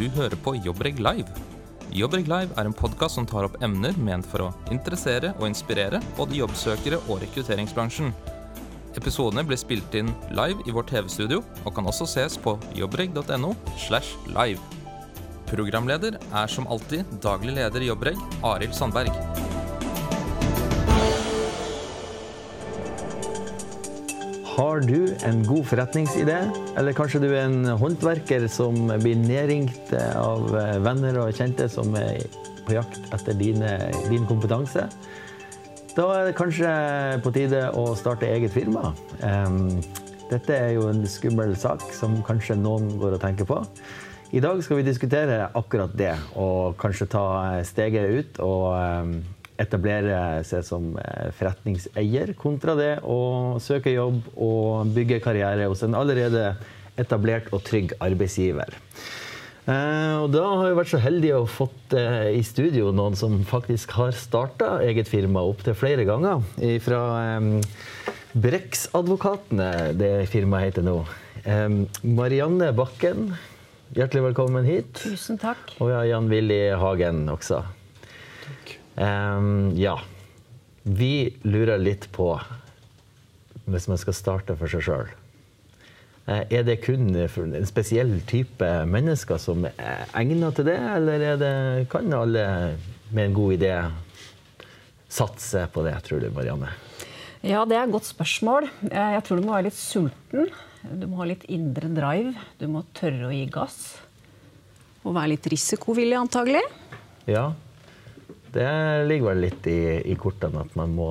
Du hører på Jobbreg Live. Jobbreg Live er en podkast som tar opp emner ment for å interessere og inspirere både jobbsøkere og rekrutteringsbransjen. Episodene blir spilt inn live i vårt TV-studio og kan også ses på jobbreg.no. slash live. Programleder er som alltid daglig leder i Jobbreg, Arild Sandberg. Har du en god forretningsidé, eller kanskje du er en håndverker som blir nedringt av venner og kjente som er på jakt etter dine, din kompetanse? Da er det kanskje på tide å starte eget firma. Dette er jo en skummel sak som kanskje noen går og tenker på. I dag skal vi diskutere akkurat det, og kanskje ta steget ut og etablere seg som eh, forretningseier, kontra det å søke jobb og bygge karriere hos en allerede etablert og trygg arbeidsgiver. Eh, Og da har jeg vært så heldig å fått eh, i studio noen som faktisk har starta eget firma opptil flere ganger. Fra Brex-advokatene, det firmaet heter nå. Marianne Bakken, hjertelig velkommen hit. Tusen takk. Og vi har Jan Willy Hagen også. Em, ja. Vi lurer litt på, hvis man skal starte for seg sjøl Er det kun en spesiell type mennesker som er egnet til det, eller er det, kan alle med en god idé satse på det, tror du, Marianne? Ja, det er et godt spørsmål. Eh, Jeg tror du må være litt sulten. Du må ha litt indre drive. Du må tørre å gi gass. Og være litt risikovillig, antagelig. Ja, det ligger vel litt i, i kortene at man må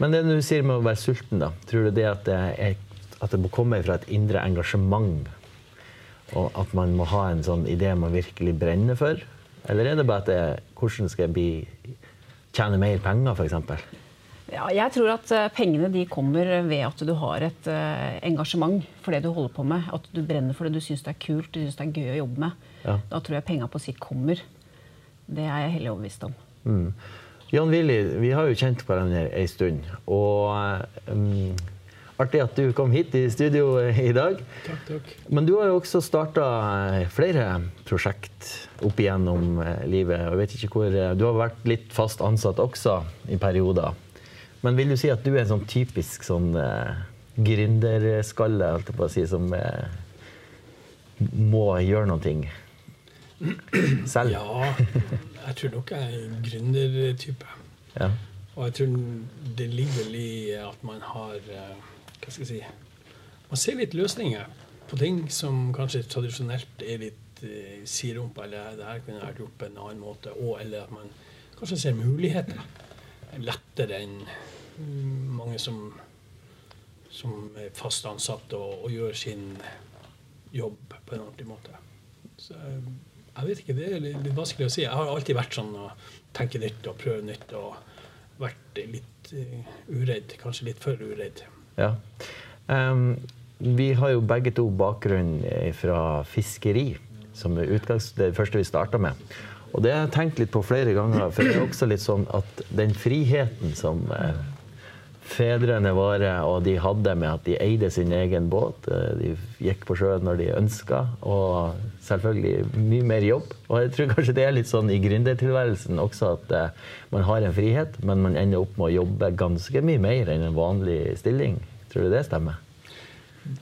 Men det du sier med å være sulten, da. Tror du det at det, er, at det må komme fra et indre engasjement? Og at man må ha en sånn idé man virkelig brenner for? Eller er det bare at det, hvordan skal jeg bli, tjene mer penger, f.eks.? Ja, jeg tror at eh, pengene de kommer ved at du har et eh, engasjement for det du holder på med. At du brenner for det, du syns det er kult, du syns det er gøy å jobbe med. Ja. Da tror jeg penga på sikt kommer. Det er jeg hellig overbevist om. Mm. Jan Willy, vi har jo kjent hverandre ei stund. Og um, artig at du kom hit i studio i dag. Takk, takk. Men du har jo også starta flere prosjekt opp igjennom eh, livet. Jeg vet ikke hvor, eh, du har vært litt fast ansatt også i perioder. Men vil du si at du er en sånn typisk sånn uh, gründerskalle, holdt jeg på å si, som uh, må gjøre noe selv? Ja, jeg tror nok jeg er en gründertype. Ja. Og jeg tror det ligger vel i at man har eh, Hva skal jeg si Man ser litt løsninger på ting som kanskje tradisjonelt er litt eh, siderumpa, eller det her kunne vært gjort på en annen måte, og eller at man kanskje ser muligheter lettere enn mange som, som er fast ansatt og, og gjør sin jobb på en ordentlig måte. Så eh, jeg vet ikke, det er litt, litt vanskelig å si. Jeg har alltid vært sånn å tenke nytt og prøve nytt. og vært litt uh, uredd, kanskje litt for uredd. Ja. Um, vi har jo begge to bakgrunn fra fiskeri, som er det første vi starta med. Og det har jeg tenkt litt på flere ganger, for det er også litt sånn at den friheten som eh, fedrene våre og de hadde med at de eide sin egen båt, eh, de gikk på sjøen når de ønska, og selvfølgelig mye mer jobb. Og jeg tror kanskje det er litt sånn i gründertilværelsen også at eh, man har en frihet, men man ender opp med å jobbe ganske mye mer enn en vanlig stilling. Tror du det stemmer?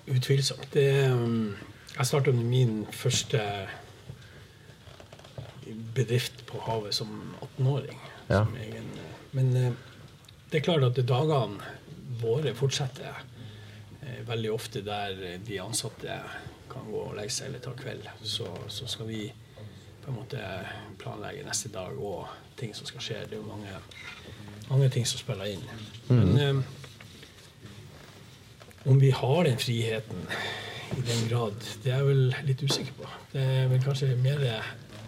Utvilsomt. Det, um, jeg starta min første bedrift på havet som 18-åring. Ja. eh, Men eh, det er klart at dagene våre fortsetter eh, veldig ofte der de ansatte kan gå og legge seg eller ta kveld. Så, så skal vi på en måte planlegge neste dag og ting som skal skje. Det er jo mange, mange ting som spiller inn. Men eh, om vi har den friheten i den grad, det er jeg vel litt usikker på. Det er vel kanskje mer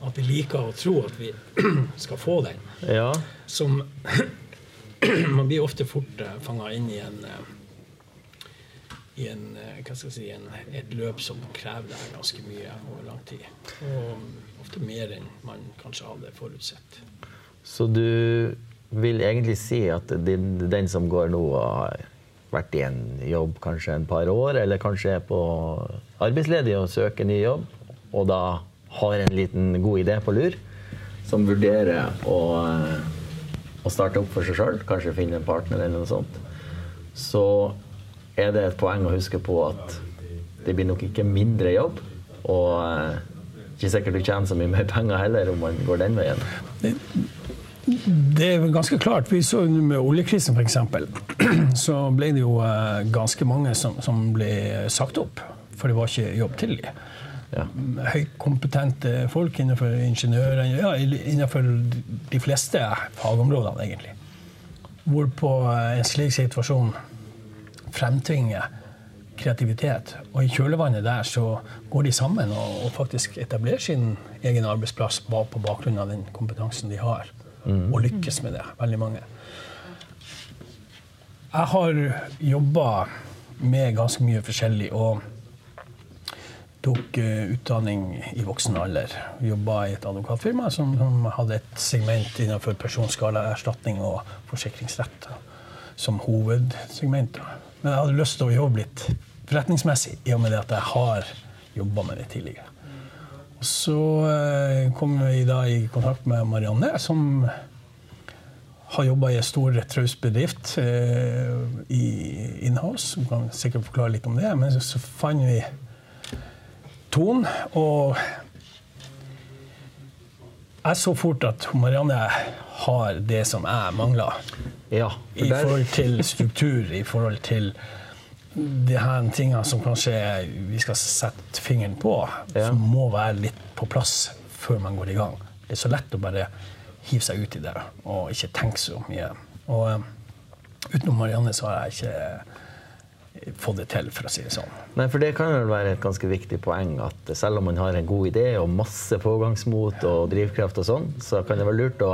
at vi liker å tro at vi skal få den. Ja. Som Man blir ofte fort uh, fanga inn i en eh, i en, eh, hva skal jeg si, en, et løp som krever deg ganske mye over lang tid. Og ofte mer enn man kanskje hadde forutsett. Så du vil egentlig si at din, den som går nå har vært i en jobb kanskje en par år, eller kanskje er på arbeidsledig og søker ny jobb, og da har en liten god idé på lur, som vurderer å, å starte opp for seg sjøl, kanskje finne en partner eller noe sånt, så er det et poeng å huske på at det blir nok ikke mindre jobb. Og eh, ikke sikkert du tjener så mye mer penger heller om man går den veien. Det er ganske klart. Vi så med oljekrisen f.eks. Så ble det jo eh, ganske mange som, som, ble sagt opp. For det var ikke jobb til dem. Ja. Høykompetente folk innenfor ingeniører, ja, innenfor de fleste fagområdene, egentlig. Hvorpå eh, en slik situasjon fremtvinger kreativitet. Og i kjølvannet der så går de sammen og, og faktisk etablerer sin egen arbeidsplass på bakgrunn av den kompetansen de har. Mm. Og lykkes med det, veldig mange. Jeg har jobba med ganske mye forskjellig. og tok uh, utdanning i voksen alder. Jobba i et advokatfirma som, som, hadde et segment innenfor personskalaerstatning og forsikringsrett som hovedsegment. Men jeg hadde lyst til å jobbe litt forretningsmessig, i og med at jeg har jobba med det tidligere. Og så uh, kom vi da i kontakt med Marianne, som har jobba i en stor traust bedrift eh, i Inhouse. Hun kan sikkert forklare litt om det. Men så, så fant vi Ton. Og jeg så fort at Marianne har det som jeg mangler. Ja, I forhold til struktur, i forhold til de her tingene som kanskje vi skal sette fingeren på, ja. som må være litt på plass før man går i gang. Det er så lett å bare hive seg ut i det og ikke tenke så mye. Og uh, utenom Marianne så har jeg ikke få det til, for å si det sånn. Nei, for Det kan vel være et ganske viktig poeng at selv om man har en god idé og masse pågangsmot og drivkraft, og sånn, så kan det være lurt å,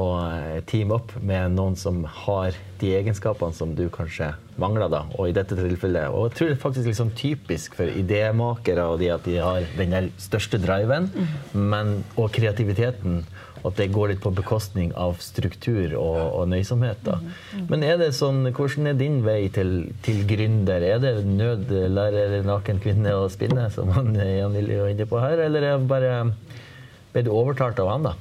å eh, teame opp med noen som har de egenskapene som du kanskje mangler. da, Og i dette tilfellet, og jeg tror det er faktisk liksom typisk for idémakere og de at de har den største driven, mm. men, og kreativiteten at det går litt på bekostning av struktur og, og nøysomhet. Da. Mm, mm. Men er det sånn, hvordan er din vei til, til gründer? Er det nødlærer naken kvinne å spinne, som han Jan Lilly var inne på her, eller er det bare ble du overtalt av han, da?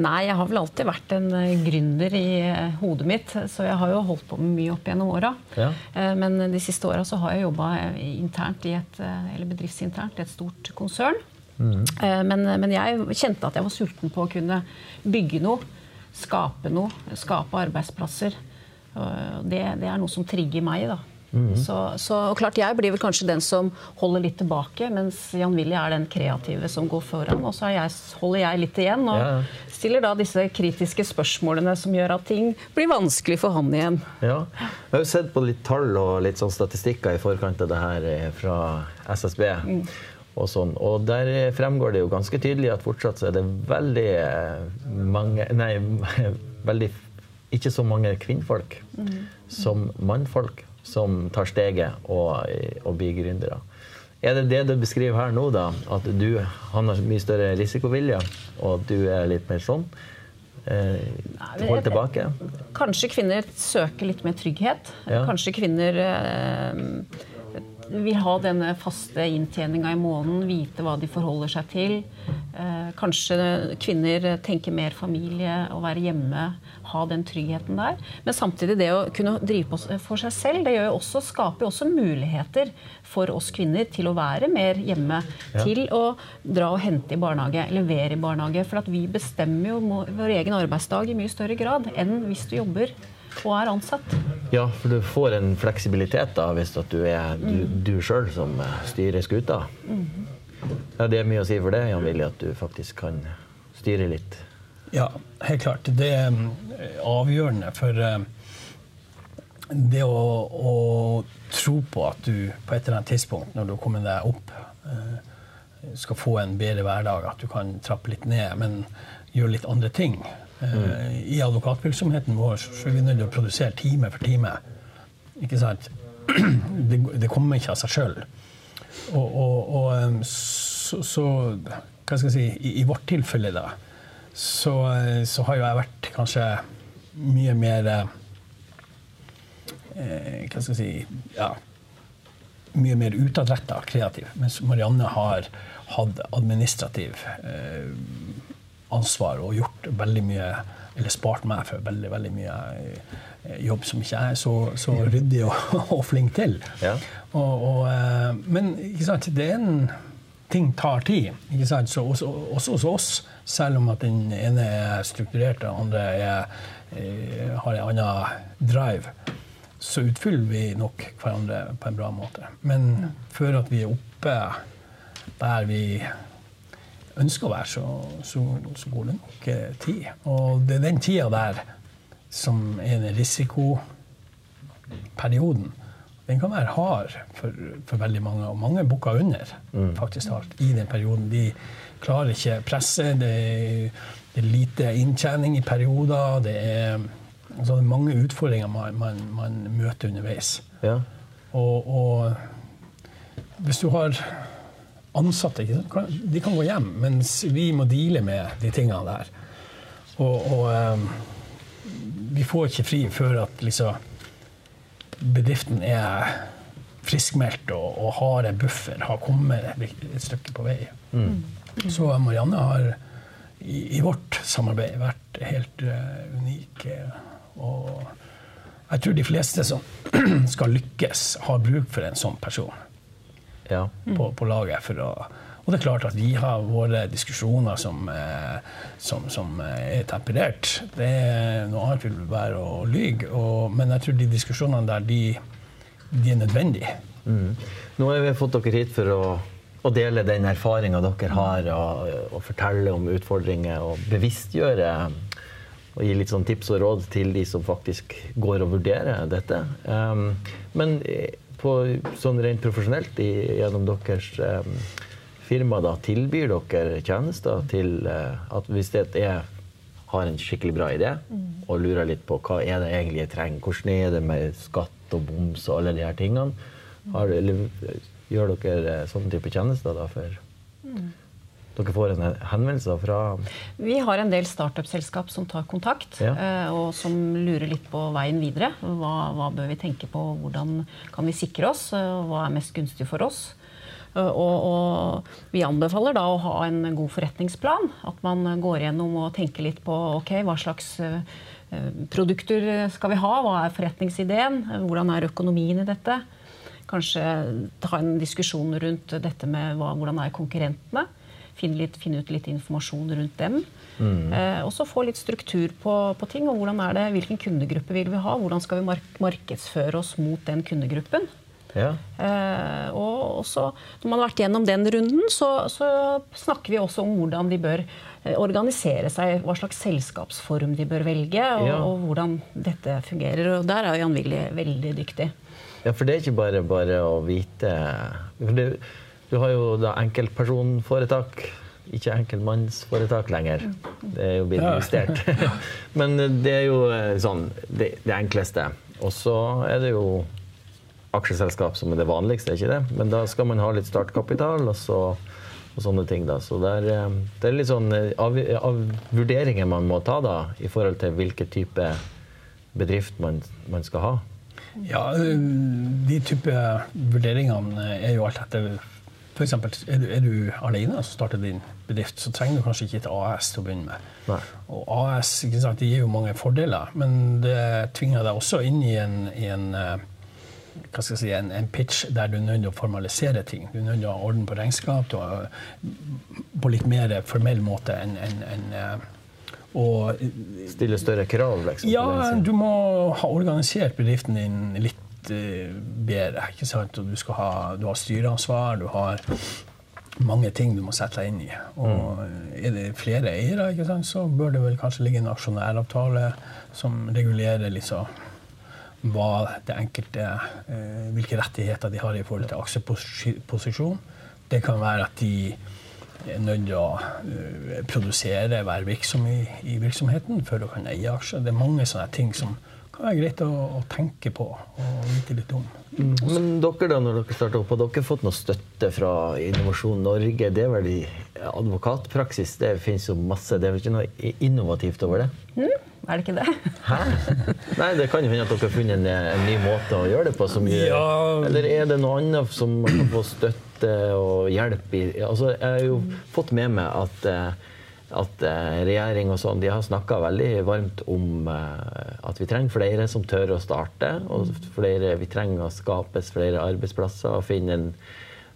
Nei, jeg har vel alltid vært en eh, gründer i eh, hodet mitt. Så jeg har jo holdt på med mye opp gjennom åra. Ja. Eh, men de siste åra har jeg jobba internt i et, eller bedriftsinternt i et stort konsern. Mm. Men, men, jeg kjente at jeg var sulten på å kunne bygge noe. Skape noe. Skape arbeidsplasser. Det, det er noe som trigger meg. da. Mm. Så, så, klart Jeg blir vel kanskje den som holder litt tilbake, mens Jan Willy er den kreative som går foran. Og så jeg, holder jeg litt igjen og ja. stiller da disse kritiske spørsmålene som gjør at ting blir vanskelig for han igjen. Ja. Jeg har jo sett på litt tall og litt sånn statistikker i forkant av det her eh, fra SSB. Mm og sånn. Og der fremgår det jo ganske tydelig at fortsatt så er det veldig eh, mange Nei, veldig ikke så mange kvinnfolk mm. som mannfolk som tar steget og, og blir gründere. Er det det du beskriver her nå, da? At du han har mye større risikovilje, og du er litt mer sånn? Eh, Hold tilbake? Kanskje kvinner søker litt mer trygghet. Ja. Kanskje kvinner eh, vil ha denne faste inntjeninga i måneden, vite hva de forholder seg til. Eh, kanskje kvinner tenker mer familie, å være hjemme, ha den tryggheten der. Men samtidig det å kunne drive på for seg selv, det jo også, skaper jo også muligheter for oss kvinner til å være mer hjemme. Ja. Til å dra og hente i barnehage, levere i barnehage. For at vi bestemmer jo vår egen arbeidsdag i mye større grad enn hvis du jobber og er ansatt. Ja, for du får en fleksibilitet da, hvis du er du, du sjøl som styrer skuta. Mm. Ja, det er mye å si for det, Jan Willy, at du faktisk kan styre litt. Ja, helt klart. Det er eh, avgjørende for eh, det å, å, tro på at du på et eller annet tidspunkt, når du har kommet deg opp, eh, skal få en bedre hverdag, at du kan trappe litt ned, men gjøre litt andre ting. Mm. I advokatvirksomheten vår så er vi nødt til å produsere time for time. Ikke sant? Det, det kommer ikke av seg sjøl. Og, og, og, så, så, hva skal jeg si, i, i vårt tilfelle, da, så, så, har jo jeg vært kanskje mye mer eh, Hva skal jeg si ja, mye mer utadretta kreativ. Mens Marianne har hatt administrativ eh, ansvar og gjort veldig mye Eller spart meg for veldig, veldig mye eh, jobb som ikke jeg er så, så ryddig og, og, flink til. Ja. Og, og, eh, men sant, det er en ting tar tid. ikke sant, så også, også hos oss, selv om at den ene er strukturert, og den andre er, er, har en annen drive så utfyller vi nok hverandre på en bra måte. Men før at vi er oppe der vi ønsker å være, så, så, så, går det nok eh, tid. Og det er den tida der som er den risikoperioden. Den kan være hard for, for veldig mange, og mange bukker under mm. faktisk alt i den perioden. De klarer ikke presset. Det, det er lite inntjening i perioder. Det er, altså, det er mange utfordringer man, man, man møter underveis. Ja. Og, og hvis du har ansatte de kan gå hjem, mens vi må deale med de tingene der. Og, og um, vi får ikke fri før at liksom, bedriften er friskmeldt og, og, har en buffer, har kommet et stykke på vei. Mm. Så Marianne har i, i, vårt samarbeid vært helt uh, unik. Og jeg tror de fleste som skal lykkes, har bruk for en sånn person ja. på, på, laget. for å og det er klart at vi har våre diskusjoner som, eh, som, som er temperert. Det er noe annet vil være å lyge. men jeg tror de diskusjonene der, de, de er nødvendige. Mm. Nå har vi fått dere hit for å, å dele den erfaringa dere har, og, og, fortelle om utfordringer og bevisstgjøre. Og gi litt sånn tips og råd til de som faktisk går og vurderer dette. Um, men på, sånn rent profesjonelt i, gjennom deres um, firma da, tilbyr dere tjenester til uh, at hvis det er, har en skikkelig bra idé mm. og lurer litt på hva er det egentlig jeg trenger, hvordan er det med skatt og boms og alle de her tingene, har, eller, gjør dere sånne type tjenester da for mm. Dere får en henvendelse fra Vi har en del startup-selskap som tar kontakt, ja. Eh, og som lurer litt på veien videre. Hva, hva, bør vi tenke på? Hvordan kan vi sikre oss? Eh, hva er mest gunstig for oss? Eh, og, og, vi anbefaler da å ha en god forretningsplan. At man går gjennom og tenker litt på ok, hva slags produkter skal vi ha? Hva er forretningsideen? Hvordan er økonomien i dette? Kanskje ta en diskusjon rundt dette med hva, hvordan er konkurrentene finne, litt, finne ut litt informasjon rundt dem. Mm. Eh, og så få litt struktur på, på, ting. og hvordan er det, Hvilken kundegruppe vil vi ha? Hvordan skal vi mark markedsføre oss mot den kundegruppen? Ja. Eh, og også, når man har vært gjennom den runden, så, så, snakker vi også om hvordan de bør eh, organisere seg, hva slags selskapsform de bør velge, og, ja. og hvordan dette fungerer. Og der er Jan Willy veldig dyktig. Ja, for det er ikke bare bare å vite for det du har jo da enkeltpersonforetak, ikke enkeltmannsforetak lenger. Det er jo blitt justert. Men det er jo eh, sånn det, det enkleste. Og så er det jo aksjeselskap som er det vanligste, ikke det? Men da skal man ha litt startkapital og, så, og sånne ting. da. Så det er, eh, det er litt sånn eh, av, av, vurderinger man må ta da, i forhold til hvilken type bedrift man, man skal ha. Ja, de type vurderingene er jo alt etter eksempel, er du, er du alene og starter din bedrift, så trenger du kanskje ikke et AS til å begynne med. Nei. Og AS sant, gir jo mange fordeler, men det tvinger deg også inn i en, i en eh, hva skal jeg si, en, en, pitch der du er nødt til å formalisere ting. Du er nødt til å ha orden på regnskap har, på litt mer formell måte enn en, en, eh, og, Stille større krav? Liksom, ja, du må ha organisert bedriften din litt Eh, bedre. ikke sant? Og du, skal ha, du har styreansvar, du har mange ting du må sette deg inn i. Og mm. er det flere eiere, ikke sant, så bør det vel kanskje ligge en aksjonæravtale som regulerer liksom hva det enkelte, eh, hvilke rettigheter de har i forhold til aksjeposisjon. Det kan være at de er nødt til å uh, produsere, være virksom i, i, virksomheten før du kan eie aksjer. Det er mange sånne ting som kan er greit å, å tenke på og vite litt om. Mm. Men dere da, når dere starta opp, har dere fått noe støtte fra Innovasjon Norge? Det er vel i advokatpraksis? Det finnes jo masse. Det er vel ikke noe innovativt over det? Mm. Er det ikke det? Hæ? Nei, det kan jo hende at dere har funnet en, en, ny måte å gjøre det på. Som gjør, ja. Eller er det noe annet som kan få støtte og hjelp i? Altså, jeg har jo fått med meg at eh, at eh, regjering og sånn, de har snakka veldig varmt om eh, at vi trenger flere som tør å starte. Og flere, vi trenger å skapes flere arbeidsplasser og finne en,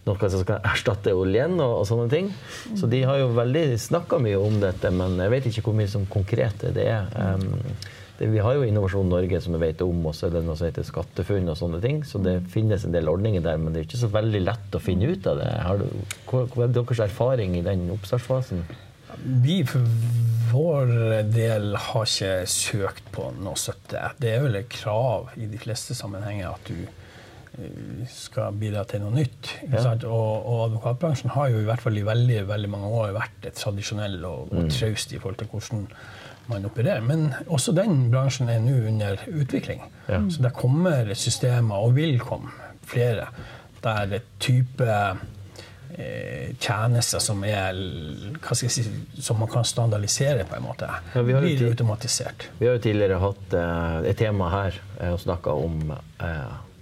noe som skal erstatte oljen og, og sånne ting. Så de har jo veldig snakka mye om dette, men jeg vet ikke hvor mye som konkret det er. Um, det, vi har jo Innovasjon Norge som vi vet om, og så er det noe som heter SkatteFUNN og sånne ting. Så det finnes en del ordninger der, men det er ikke så veldig lett å finne ut av det. Har du, hva, hva er deres erfaring i den oppstartsfasen? Vi for vår del har ikke søkt på noe støtte. Det er vel et krav i de fleste sammenhenger at du eh, skal bidra til noe nytt. Ja. Og, og, advokatbransjen har jo i hvert fall i veldig, veldig mange år vært tradisjonell og, og mm. traust i forhold til hvordan man opererer. Men også den bransjen er nå under utvikling. Ja. Så det kommer systemer, og vil komme flere, der type tjenester som, er, hva skal jeg si, som man kan standardisere, på en måte, ja, blir automatisert. Vi har jo tidligere hatt uh, et tema her uh, og snakka om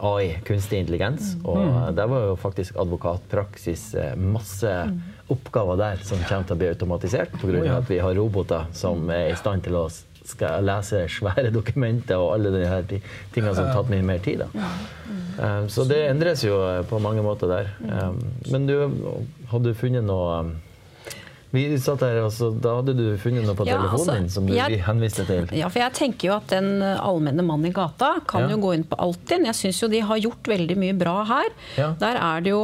AI, kunstig intelligens. Mm. Og mm. der var jo faktisk advokatpraksis masse mm. oppgaver der som kommer til å bli automatisert pga. At vi har roboter som er i stand til å skal jeg lese svære dokumenter og alle de tingene som har tatt mye mer tid. Da. Um, så det endres jo eh, på mange måter der. Um, men du, hadde du funnet noe vi satt her, altså, Da hadde du funnet noe på ja, telefonen altså, din som du jeg, henviste til? Ja, for jeg tenker jo at den allmenne mann i gata kan ja. jo gå inn på Altinn. Jeg syns jo de har gjort veldig mye bra her. Ja. Der er det jo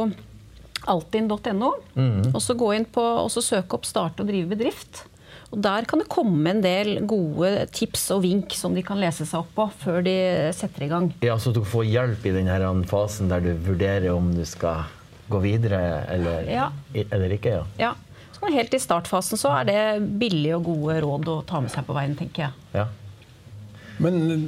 altinn.no. Mm. Og så gå inn på, og så søke opp 'starte og drive bedrift'. Og Der kan det komme en del gode tips og vink som de kan lese seg opp på før de setter i gang. Ja, Så du får hjelp i denne fasen der du vurderer om du skal gå videre eller, ja. eller ikke? Ja. ja. Så helt i startfasen så er det billige og gode råd å ta med seg på veien, tenker jeg. Ja. Men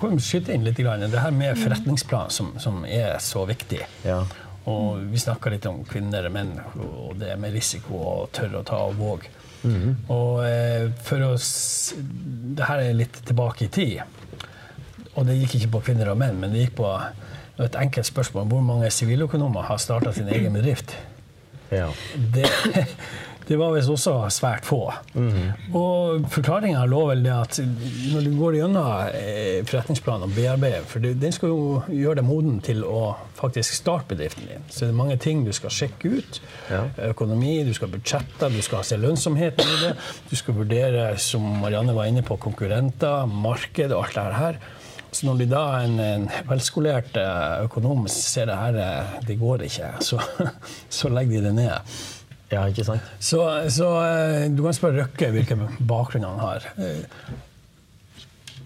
kan vi skyte inn litt? Det her med forretningsplan som, som er så viktig. Ja. Og vi snakka litt om kvinner og menn og det med risiko og tørre å ta og våge. Mm. Og eh, for oss Det her er litt tilbake i tid. Og det gikk ikke på kvinner og menn, men det gikk på et enkelt spørsmål hvor mange siviløkonomer har starta sin egen bedrift. Ja. Det, det var visst også svært få. Mm. Og forklaringa lå vel det at når du går gjennom eh, forretningsplanen og bearbeider For den skal jo gjøre deg moden til å faktisk starte bedriften din. Så det er mange ting du skal sjekke ut. Ja. Økonomi, du skal budsjette, du skal se lønnsomheten i det. Du skal vurdere, som Marianne var inne på, konkurrenter, marked og alt det her. Så når de da en, en velskolert eh, økonom ser det her, eh, det går ikke, så, så legger de det ned. Ja, ikke sant? Så, så eh, du kan spørre Røkke hvilken bakgrunn han har. Eh,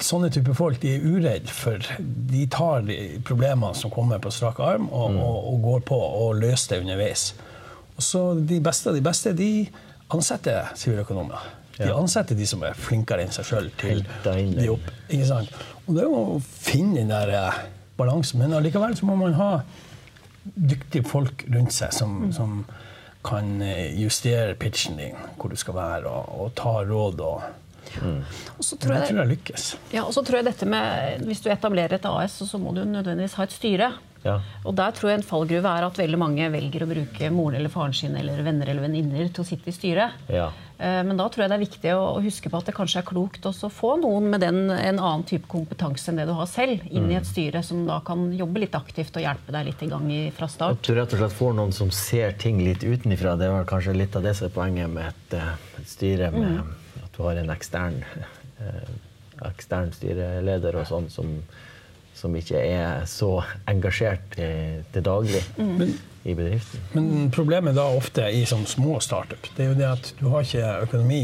sånne type folk de er uredde for De tar de problemene som kommer på strak arm, og, mm. og, og går på og løser det underveis. Og så De beste av de beste de ansetter siviløkonomer. De ansetter de som er flinkere enn seg sjøl til de opp. Ikke sant? Og Det er å finne den der eh, balansen. Men allikevel så må man ha dyktige folk rundt seg som, mm. som kan eh, justere pitchen din, hvor du skal være, og, og ta råd. og Mm. Og så tror jeg, jeg tror jeg lykkes. Ja, og så tror jeg dette med, Hvis du etablerer et AS, så må du nødvendigvis ha et styre. Ja. Og der tror jeg en fallgruve er at veldig mange velger å bruke moren eller faren sin eller venner eller venninner til å sitte i styret. Ja. Eh, men da tror jeg det er viktig å huske på at det kanskje er klokt også å få noen med den, en annen type kompetanse enn det du har selv, inn i et mm. styre som da kan jobbe litt aktivt og hjelpe deg litt i gang fra start. At du rett og slett får noen som ser ting litt utenfra. Det var kanskje litt av det som er poenget med et, eh, et styre, med mm. at du har en ekstern, eh, ekstern styreleder og sånn som, som ikke er så engasjert til daglig. Mm i bedriften. Men problemet da ofte i sånn små startup, det er jo det at du har ikke økonomi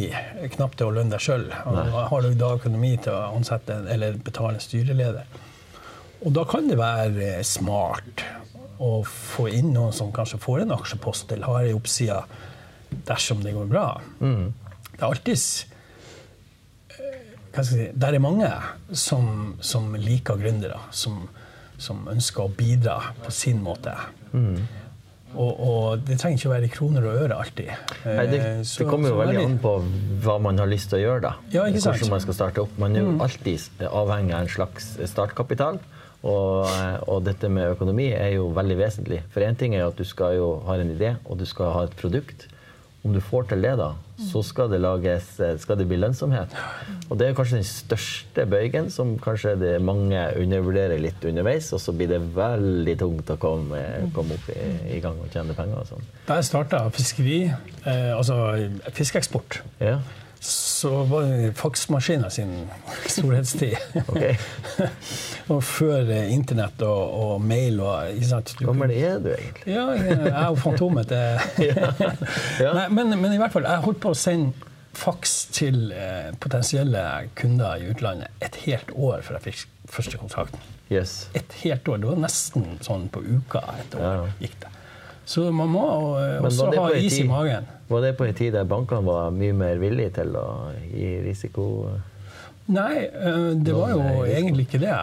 knapt til å lønne deg sjøl. Har du da økonomi til å ansette eller betale en styreleder? Og da kan det være smart å få inn noen som kanskje får en aksjepost eller har ei oppside dersom det går bra. Mm. Det er alltids eh, hva skal jeg si, Der er mange som, som liker gründere, som, som, ønsker å bidra på sin måte. Mm. Og, og, det trenger ikke å være i kroner og øre alltid. Nei, det, Eh, det kommer jo veldig an på hva man har lyst til å gjøre. da. Ja, ikke sant? Mm. Hvordan man skal starte opp. Man er jo alltid avhengig av en slags startkapital. Og, og dette med økonomi er jo veldig vesentlig. For én ting er jo at du skal jo ha en idé, og du skal ha et produkt. Om du får til det, da, så skal det, lages, skal det bli lønnsomhet. Og det er kanskje den største bøygen som kanskje det mange undervurderer litt underveis. Og så blir det veldig tungt å komme, komme opp i, i gang og tjene penger og sånn. Da jeg starta fiskeri, eh, altså fiskeeksport, Ja, så var det faksmaskina sin storhetstid. og før eh, internett og, og mail og ikke sant? Hvor gammel er du egentlig? Ja, jeg og Fantomet Ja. Nei, men, men i hvert fall, jeg holdt på å sende faks til eh, potensielle kunder i utlandet et helt år før jeg fikk første kontrakten. Yes. Et helt år. Det var nesten sånn på uka et år Ja. gikk det. Så man må eh, også ha is tid, i magen. Var det på en tid der bankene var mye mer villige til å gi risiko? Nei, eh, det var jo egentlig ikke det.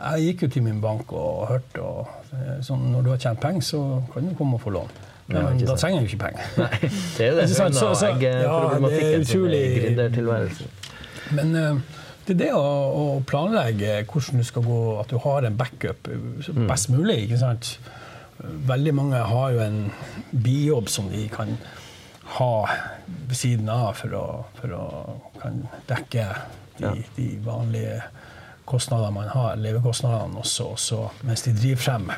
Jeg gikk jo til min bank og hørte og eh, sånn, Når du har tjent penger, så kan du komme og få lån. Ja, Men da trenger trenger du ikke penger. Nei, det er jo det Ikke Så- så- ja, det egget-problematikken som utrolig- gründertilværelsen. Men det er det å, å planlegge hvordan du skal gå, at du har en backup Mm. best mulig. ikke sant? Veldig mange har jo en bijobb som de kan ha ved siden av for å, for å kan dekke de, Ja. de vanlige kostnadene man har, levekostnadene også, også mens de driver frem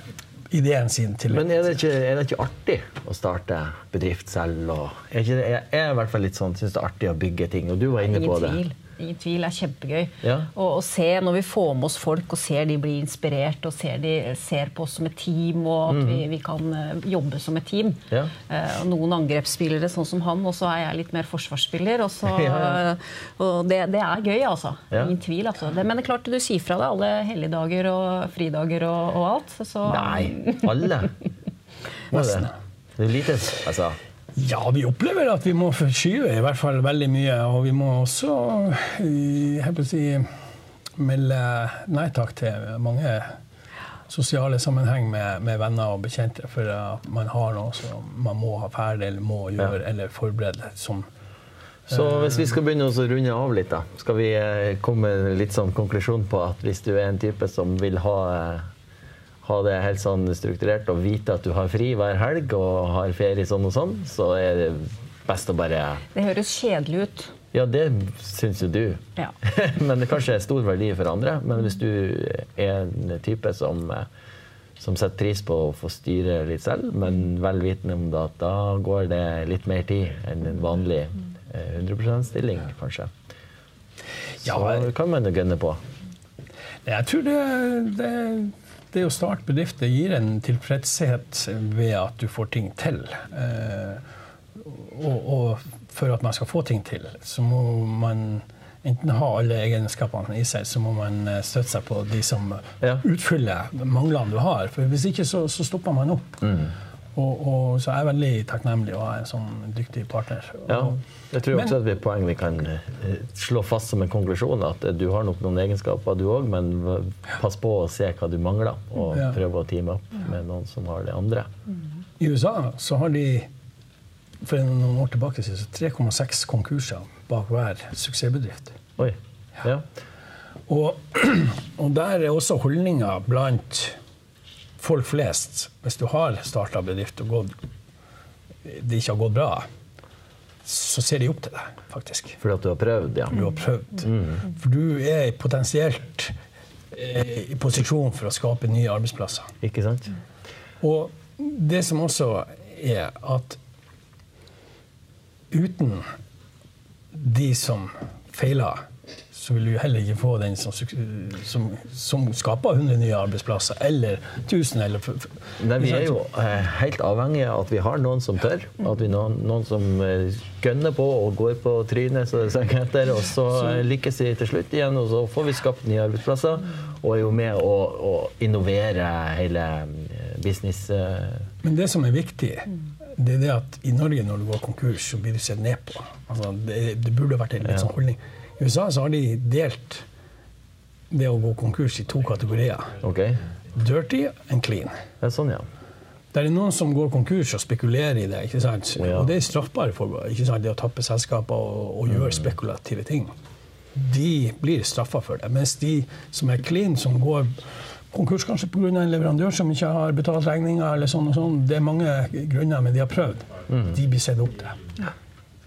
ideen sin til Men er det, ikke, er det ikke artig å starte bedrift selv? Og, er ikke, jeg er i hvert fall litt sånn, syns det er artig å bygge ting, og du var inne på det. tvil. Ingen tvil. Er kjempegøy. Ja. Og, og se når vi får med oss folk og ser de blir inspirert og ser de ser på oss som et team, og at vi, vi kan eh, jobbe som et team. Ja. Uh, noen angrepsspillere sånn som han, og så er jeg litt mer forsvarsspiller. Og, så, Ja, ja. og det, det er gøy, altså. Ja. Ingen tvil. Altså. Det, men det er klart du sier fra deg alle helligdager og fridager og, og alt. Så, Nei, alle. Nesten. det. Det er lite, altså. Ja, vi opplever at vi må forskyve i hvert fall veldig mye. Og vi må også eh, jeg si, melde nei takk til mange sosiale sammenheng med, med venner og bekjente. For at man har noe som man må ha ferdig eller må gjøre eller forberede. Som, Så hvis vi skal begynne å runde av litt, da, skal vi eh, komme med litt sånn konklusjon på at hvis du er en type som vil ha, eh, ha det helt sånn strukturert og vite at du har fri hver helg og har ferie sånn og sånn, så er det best å bare Det høres kjedelig ut. Ja, det syns jo du. Ja. men det kanskje er stor verdi for andre. Men hvis du er en type som, eh, som setter pris på å få styre litt selv, men vel vitende om det at da går det litt mer tid enn en vanlig eh, 100 %-stilling, kanskje. Ja, Så kan man jo gønne på. Jeg tror det, det, det å starte bedrift det gir en tilfredshet ved at du får ting til. Eh, og, og for at man skal få ting til, så må man enten ha alle egenskapene i seg, så må man eh, støtte seg på de som Ja. utfyller manglene du har. For hvis ikke så, så stopper man opp. Mm. Og, og så er jeg veldig takknemlig å ha en sånn dyktig partner. Ja, jeg tror Men- også at det er et poeng vi kan eh, slå fast som en konklusjon, at eh, du har nok noen egenskaper du òg, men pass på å se hva du mangler, og Ja. prøve å teame opp med noen som har det andre. I USA så har de for noen år tilbake 3,6 konkurser bak hver suksessbedrift. Oi. Ja. Og, og der er også holdninga blant folk flest Hvis du har starta bedrift og gått, det ikke har gått bra, så ser de opp til deg, faktisk. Fordi at du har prøvd, ja. Du har prøvd. For du er potensielt eh, i posisjon for å skape nye arbeidsplasser. Ikke sant? Og det som også er at uten de som feiler, så vil du heller ikke få den som, som, som skaper 100 nye arbeidsplasser, eller 1000 eller Nei, vi er jo eh, helt avhengige av at vi har noen som tør. At vi noen, noen som eh, gønner på og går på trynet, så det senger etter. Og så eh, lykkes vi til slutt igjen, og så får vi skapt nye arbeidsplasser. Og er jo med å, å innovere hele business... Men det som er viktig, det er det at i Norge når du går konkurs, så blir du sett ned på. Altså, det, det burde vært en litt sånn holdning. I USA så har de delt det å gå konkurs i to kategorier. Okay. Dirty and clean. Det er sånn, ja. Det er noen som går konkurs og spekulerer i det. ikke sant? Ja. Og det er straffbare forhold. ikke sant? Det å tappe selskaper og, og gjøre spekulative ting. De blir straffa for det. Mens de som er clean, som går konkurs kanskje pga. en leverandør som ikke har betalt regninga, eller sånn og sånn, det er mange grunner, men de har prøvd. De blir sett opp til.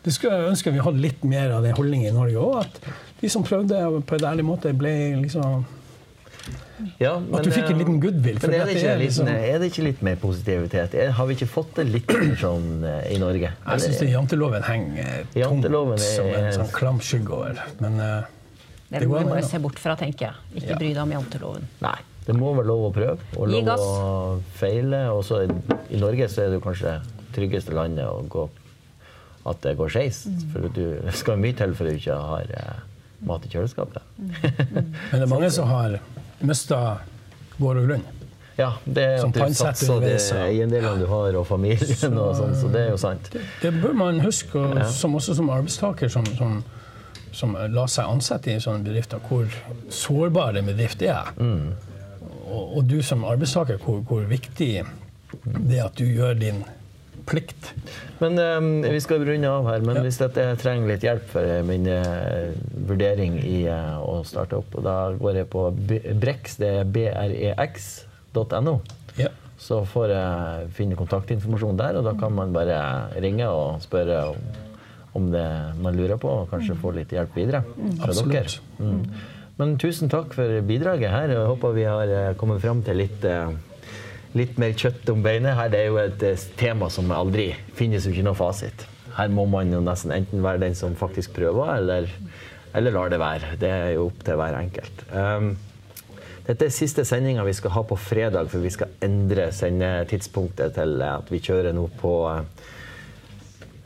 Det skulle jeg ønske vi hadde litt mer av den holdningen i Norge òg. At de som prøvde på en ærlig måte, ble liksom Ja, men, At du fikk en eh, liten goodwill. for Men er det, ikke er liksom- er det ikke litt mer positivitet? Er- Har vi ikke fått det litt mer sånn eh, i Norge? Jeg syns janteloven henger tungt Janteloven er- som en sånn klam skygge over. Men eh, Det Det må går vi an, bare ja. se bort fra, tenker jeg. Ikke Ja. bry deg om janteloven. Nei. Det må være lov å prøve og lov å feile. Og så i Norge så er det kanskje det tryggeste landet å gå at det går skeis. Mm. For du skal mye til for du ikke har eh, mat i kjøleskapet. Mm. Men det er mange som har mista gård og grunn. Ja, det er at du satser de underveis, eiendelene du har, og familien og sånn, så det er jo sant. Det bør man huske, og som også som arbeidstaker som, som, som la seg ansette i sånne bedrifter, hvor sårbar en bedrift er. Mm. Og, og du som arbeidstaker, hvor, hvor viktig det er at du gjør din plikt. Men um, vi skal runde av her. Men Ja. hvis jeg trenger litt hjelp for eh, min uh, vurdering i uh, å starte opp, og da går jeg på Brex, det er brex.no. Ja. Så får jeg finne kontaktinformasjon der, og da kan man bare ringe og spørre om, om det man lurer på, og kanskje få litt hjelp videre fra Absolutt. dere. Mm. Men tusen takk for bidraget her. Jeg håper vi har kommet fram til litt, eh, litt mer kjøtt om beinet. Her det er jo et eh, tema som aldri finnes jo ikke noe fasit. Her må man jo nesten enten være den som faktisk prøver, eller, eller lar det være. Det er jo opp til hver enkelt. Um, dette er siste sendinga vi skal ha på fredag, for vi skal endre sendetidspunktet til at vi kjører nå på eh,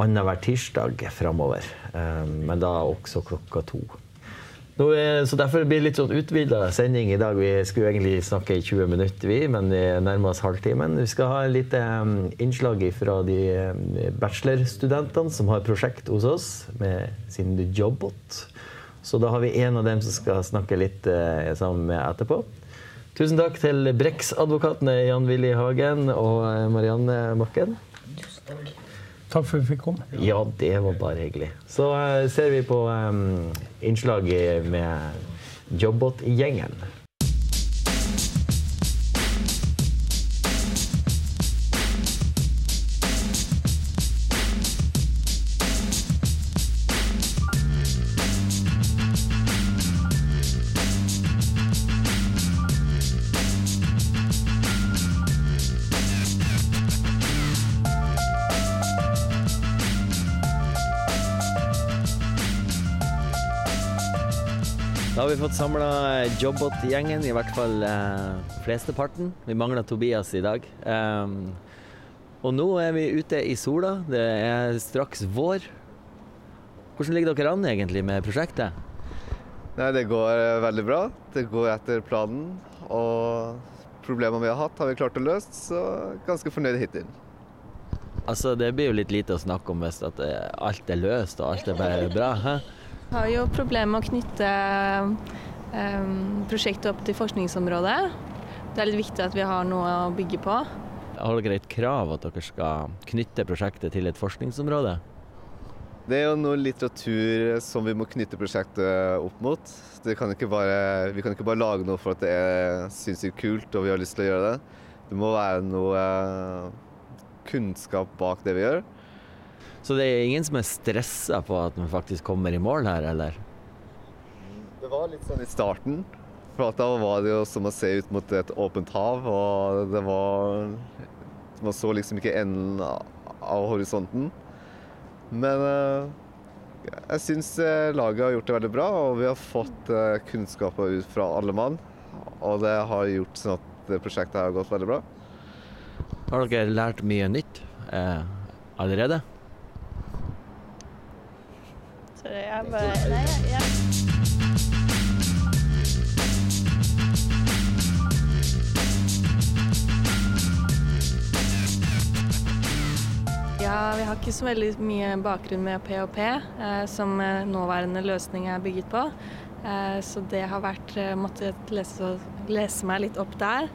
annenhver tirsdag framover. Um, men da også klokka to. Er, så Derfor blir det litt sånn utvida sending i dag. Vi skulle egentlig snakke i 20 minutter, vi, men vi nærmer oss halvtimen. Vi skal ha et lite um, innslag fra de um, bachelorstudentene som har prosjekt hos oss med sin jobbot. Så da har vi en av dem som skal snakke litt eh, sammen med etterpå. Tusen takk til Brex-advokatene Jan Willy Hagen og Marianne Marianne Tusen Takk for at vi fikk komme. Ja, det var bare hyggelig. Så eh, ser vi på um, innslaget med Jobbot-gjengen. Fått samla Jobbot-gjengen, i hvert fall eh, flesteparten. Vi mangler Tobias i dag. Um, og nå er vi ute i sola. Det er straks vår. Hvordan ligger dere an egentlig med prosjektet? Nei, det går eh, veldig bra. Det går etter planen. Og problemene vi har hatt, har vi klart å løse, så ganske fornøyd hittil. Altså, Det blir jo litt lite å snakke om hvis eh, alt er løst og alt er bare bra. Hæ? Har jo problemer med å knytte um, prosjektet opp til forskningsområdet. Det er litt viktig at vi har noe å bygge på. Har dere et krav at dere skal knytte prosjektet til et forskningsområde? Det er jo noe litteratur som vi må knytte prosjektet opp mot. Det kan ikke bare, vi kan ikke bare lage noe for at det er sinnssykt kult og vi har lyst til å gjøre det. Det må være noe eh, kunnskap bak det vi gjør. Så det er ingen som er stressa på at vi faktisk kommer i mål her, eller? Det var litt sånn i starten. For da var det jo som å se ut mot et åpent hav, og det var Man så liksom ikke enden av horisonten. Men eh, jeg syns eh, laget har gjort det veldig bra, og vi har fått eh, kunnskaper ut fra alle mann. Og det har gjort sånn at prosjektet har gått veldig bra. Har dere lært mye nytt eh, allerede? Så er bare Nei, jeg, jeg. Ja, vi har ikke så veldig mye bakgrunn med PHP, eh, som eh, nåværende løsning er bygget på. Eh, så det har vært Måtte måttet lese, lese meg litt opp der.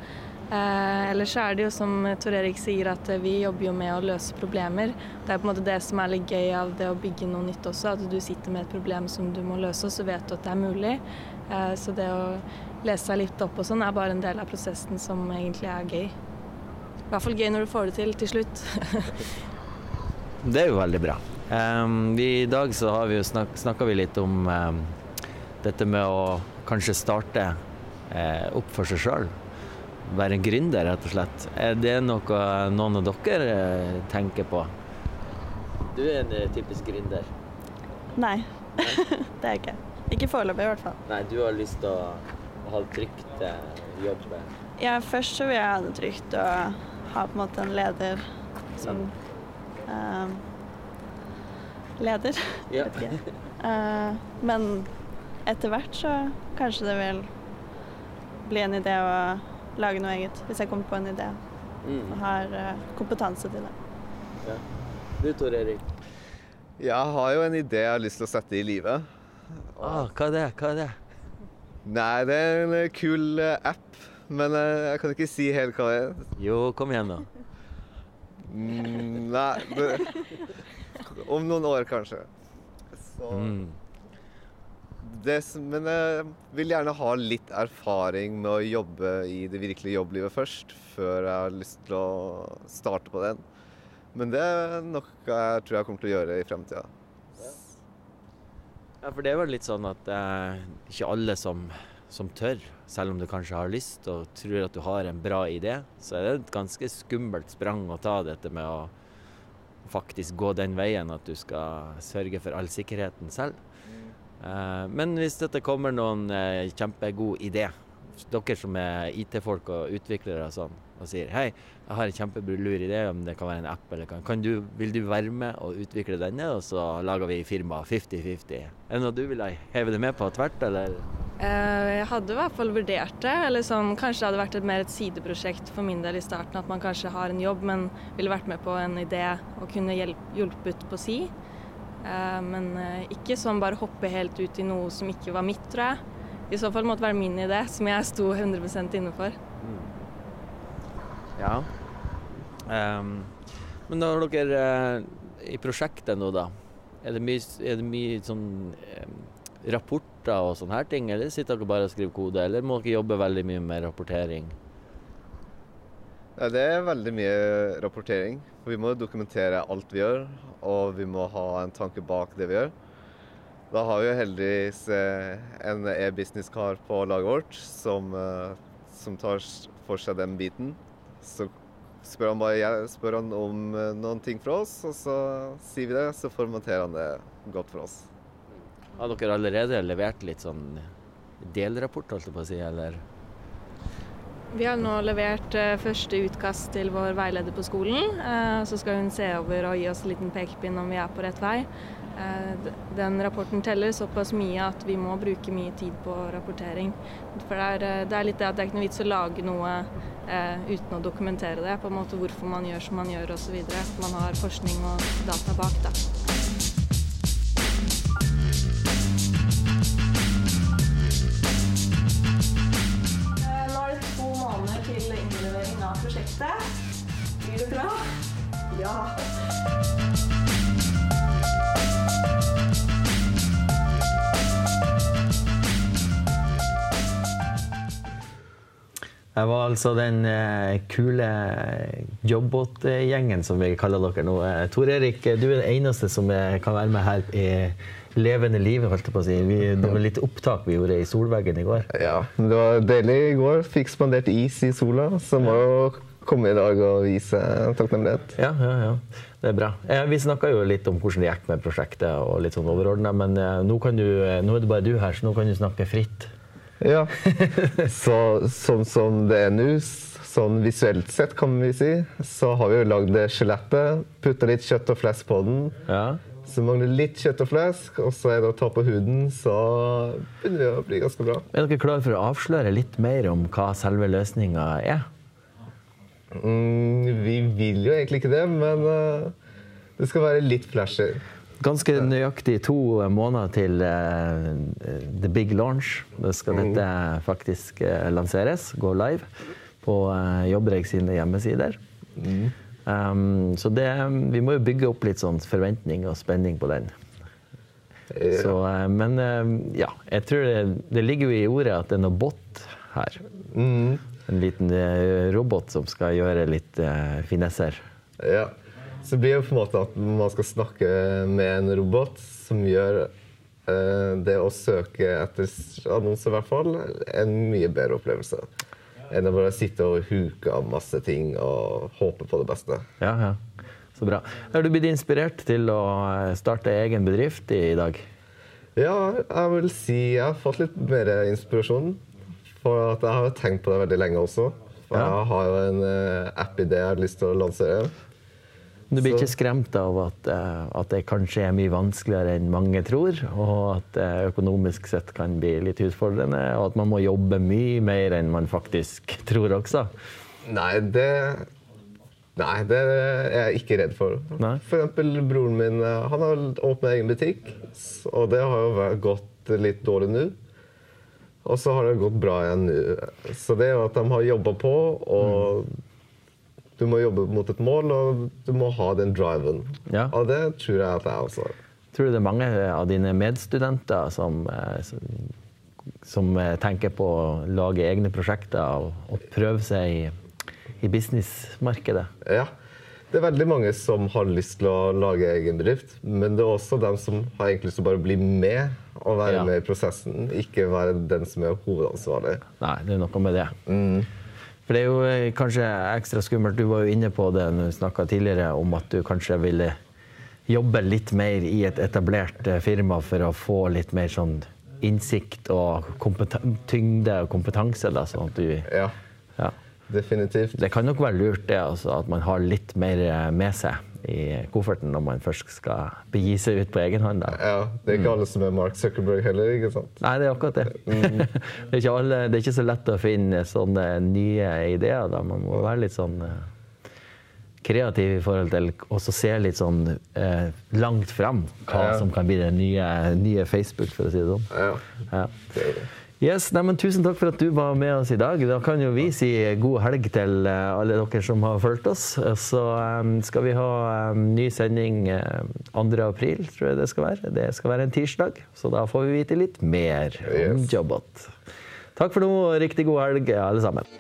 Eh, ellers er det jo som Tor Erik sier, at vi jobber jo med å løse problemer. Det er på en måte det som er litt gøy av det å bygge noe nytt også. At du sitter med et problem som du må løse, og så vet du at det er mulig. Eh, så det å lese seg litt opp og sånn er bare en del av prosessen som egentlig er gøy. I hvert fall gøy når du får det til til slutt. det er jo veldig bra. Um, I dag så har vi jo snak, snakka vi litt om um, dette med å kanskje starte uh, opp for seg sjøl være en gründer, rett og slett. Er det noe noen av dere eh, tenker på? Du er en eh, typisk gründer. Nei, det er jeg ikke. Ikke foreløpig, i hvert fall. Nei, Du har lyst til å ha det trygt eh, jobb? Ja, først så vil jeg ha det trygt og ha på en måte en leder som uh, Leder, ja. vet ikke. Uh, men etter hvert så kanskje det vil bli en idé å lage noe eget hvis jeg kommer på en idé mm. og har uh, kompetanse til det. Ja. Du Tor Erik? Jeg har jo en idé jeg har lyst til å sette i livet. Ah, hva er det? Hva er det? Nei, det er en eh, kul uh, app, men jeg kan ikke si helt hva det er. Jo, kom igjen, da. Mm, nei det, Om noen år, kanskje. Så mm det, men jeg vil gjerne ha litt erfaring med å jobbe i det virkelige jobblivet først, før jeg har lyst til å starte på den. Men det er noe jeg tror jeg kommer til å gjøre i fremtida. Ja, for det er vel litt sånn at det er ikke alle som, som, tør, selv om du kanskje har lyst og tror at du har en bra idé, så er det et ganske skummelt sprang å ta dette med å faktisk gå den veien at du skal sørge for all sikkerheten selv. Eh, men hvis dette kommer noen eh, kjempegod idé, dere som er IT-folk og utviklere og sånn, og sier hei, jeg har en kjempelur idé om det kan være en app, eller kan, kan du, vil du være med og utvikle denne, og så lager vi firma 50-50. Er det noe du vil heve det med på tvert, eller? Eh, jeg hadde i hvert fall vurdert det. eller sånn, Kanskje det hadde vært et mer et sideprosjekt for min del i starten. At man kanskje har en jobb, men ville vært med på en idé og kunne hjulpet på si. Eh, men eh, ikke sånn bare hoppe helt ut i noe som ikke var mitt, tror jeg. I så fall måtte det være min idé, som jeg sto 100 inne for. Mm. Ja. Um, men har dere uh, i prosjektet nå, da. Er det mye, er det mye sånn rapporter og sånne her ting, eller sitter dere bare og skriver kode, eller må dere jobbe veldig mye med rapportering? Det er veldig mye rapportering. Vi må dokumentere alt vi gjør, og vi må ha en tanke bak det vi gjør. Da har vi heldigvis eh, en e-business-kar på laget vårt som, eh, som, tar for seg den biten. Så spør han, bare, spør han om eh, noen ting fra oss, og så sier vi det. Så formaterer han det godt for oss. Har dere allerede levert litt sånn delrapport, holdt jeg på å si, eller? Vi har nå levert uh, første utkast til vår veileder på skolen. Uh, så skal hun se over og gi oss en liten pekepinn om vi er på rett vei. Uh, den rapporten teller såpass mye at vi må bruke mye tid på rapportering. For det er, det er litt det at det er ikke noe vits å lage noe uten å dokumentere det. På en måte hvorfor man gjør som man gjør osv. Man har forskning og data bak. da. Jeg var altså den eh, kule jobbåtgjengen, som vi kaller dere nå. Eh, Tor Erik, du er den eneste som kan være med her i levende livet, holdt jeg på å si. Vi, det var litt opptak vi gjorde i solveggen i går. Ja, det var deilig i går. Fikk spandert is i sola, så må jo komme i dag og vise takknemlighet. Ja, ja, ja. Det er bra. Eh, vi snakka jo litt om hvordan det gikk med prosjektet, og litt sånn overordna, men eh, nå, du, eh, nå, er det bare du her, så nå kan du snakke fritt. Ja. Så, sånn som det er nå, sånn visuelt sett, kan vi si, så har vi jo lagd skjelettet. Putta litt kjøtt og flesk på den. Ja. Så mangler litt kjøtt og flesk, og så er det å ta på huden, så begynner det å bli ganske bra. Er dere klare for å avsløre litt mer om hva selve løsninga er? Mm, vi vil jo egentlig ikke det, men uh, det skal være litt flashy. Ganske nøyaktig to måneder til uh, the big launch. Da skal mm. dette faktisk uh, lanseres, gå live. på uh, Jobbreg sine hjemmesider. Mm. Um, så det, vi må jo bygge opp litt sånn forventning og spenning på den. Ja. Så, men ja, jeg tror det, det, ligger jo i ordet at det er noe bot her. Mm. En liten robot som skal gjøre litt finesser. Ja. Så det blir jo på en måte at man skal snakke med en robot som gjør det å søke etter annonser, i hvert fall, en mye bedre opplevelse enn å bare sitte og huke av masse ting og håpe på det beste. Ja, ja. Så bra. Har du blitt inspirert til å starte egen bedrift i dag? Ja, jeg vil si jeg har fått litt mer inspirasjon. For at jeg har tenkt på det veldig lenge også. For ja. Jeg har jo en eh, app-idé jeg har lyst til å lansere. Du blir ikke skremt av at, eh, at, det kanskje er mye vanskeligere enn mange tror, og at det økonomisk sett kan bli litt utfordrende, og at man må jobbe mye mer enn man faktisk tror også? Nei, det, nei, det er jeg ikke redd for. Nei. For eksempel broren min eh, han har åpna egen butikk, og det har jo gått litt dårlig nå. Og så har det gått bra igjen nå. Så det er jo at de har jobba på og mm du må jobbe mot et mål, og du må ha den driven. Ja. Og det tror jeg at jeg også har. Tror du det er mange av dine medstudenter som, eh, som, eh, tenker på å lage egne prosjekter og, og prøve seg i, i businessmarkedet? Ja. Det er veldig mange som har lyst til å lage egen bedrift, men det er også dem som har egentlig lyst til å bare bli med og være ja. med i prosessen, ikke være den som er hovedansvarlig. Nei, det er noe med det. Mm. For det er jo eh, kanskje ekstra skummelt. Du var jo inne på det når vi snakka tidligere om at du kanskje ville jobbe litt mer i et etablert eh, firma for å få litt mer sånn innsikt og tyngde og kompetanse. Da, sånn at du ja, ja. Definitivt. Det kan nok være lurt det, altså, at man har litt mer eh, med seg i kofferten når man først skal begi seg ut på egen hånd. Da. Ja, Det er ikke mm. alle som er Mark Zuckerberg heller, ikke sant? Nei, det er akkurat det. Mm. det, er ikke alle, det, er ikke så lett å finne sånne nye ideer. Da. Man må være litt sånn uh, kreativ i forhold til å se litt sånn eh, langt fram hva ja. som kan bli det nye, nye, Facebook, for å si det sånn. Ja. ja. Yes, nei, tusen takk for at du var med oss i dag. Da kan jo vi si god helg til eh, alle dere som har fulgt oss. Så um, skal vi ha um, ny sending um, 2. april, tror jeg det skal være. Det skal være en tirsdag, så da får vi vite litt mer om yes. Jobbot. Takk for nå, og riktig god helg, alle sammen.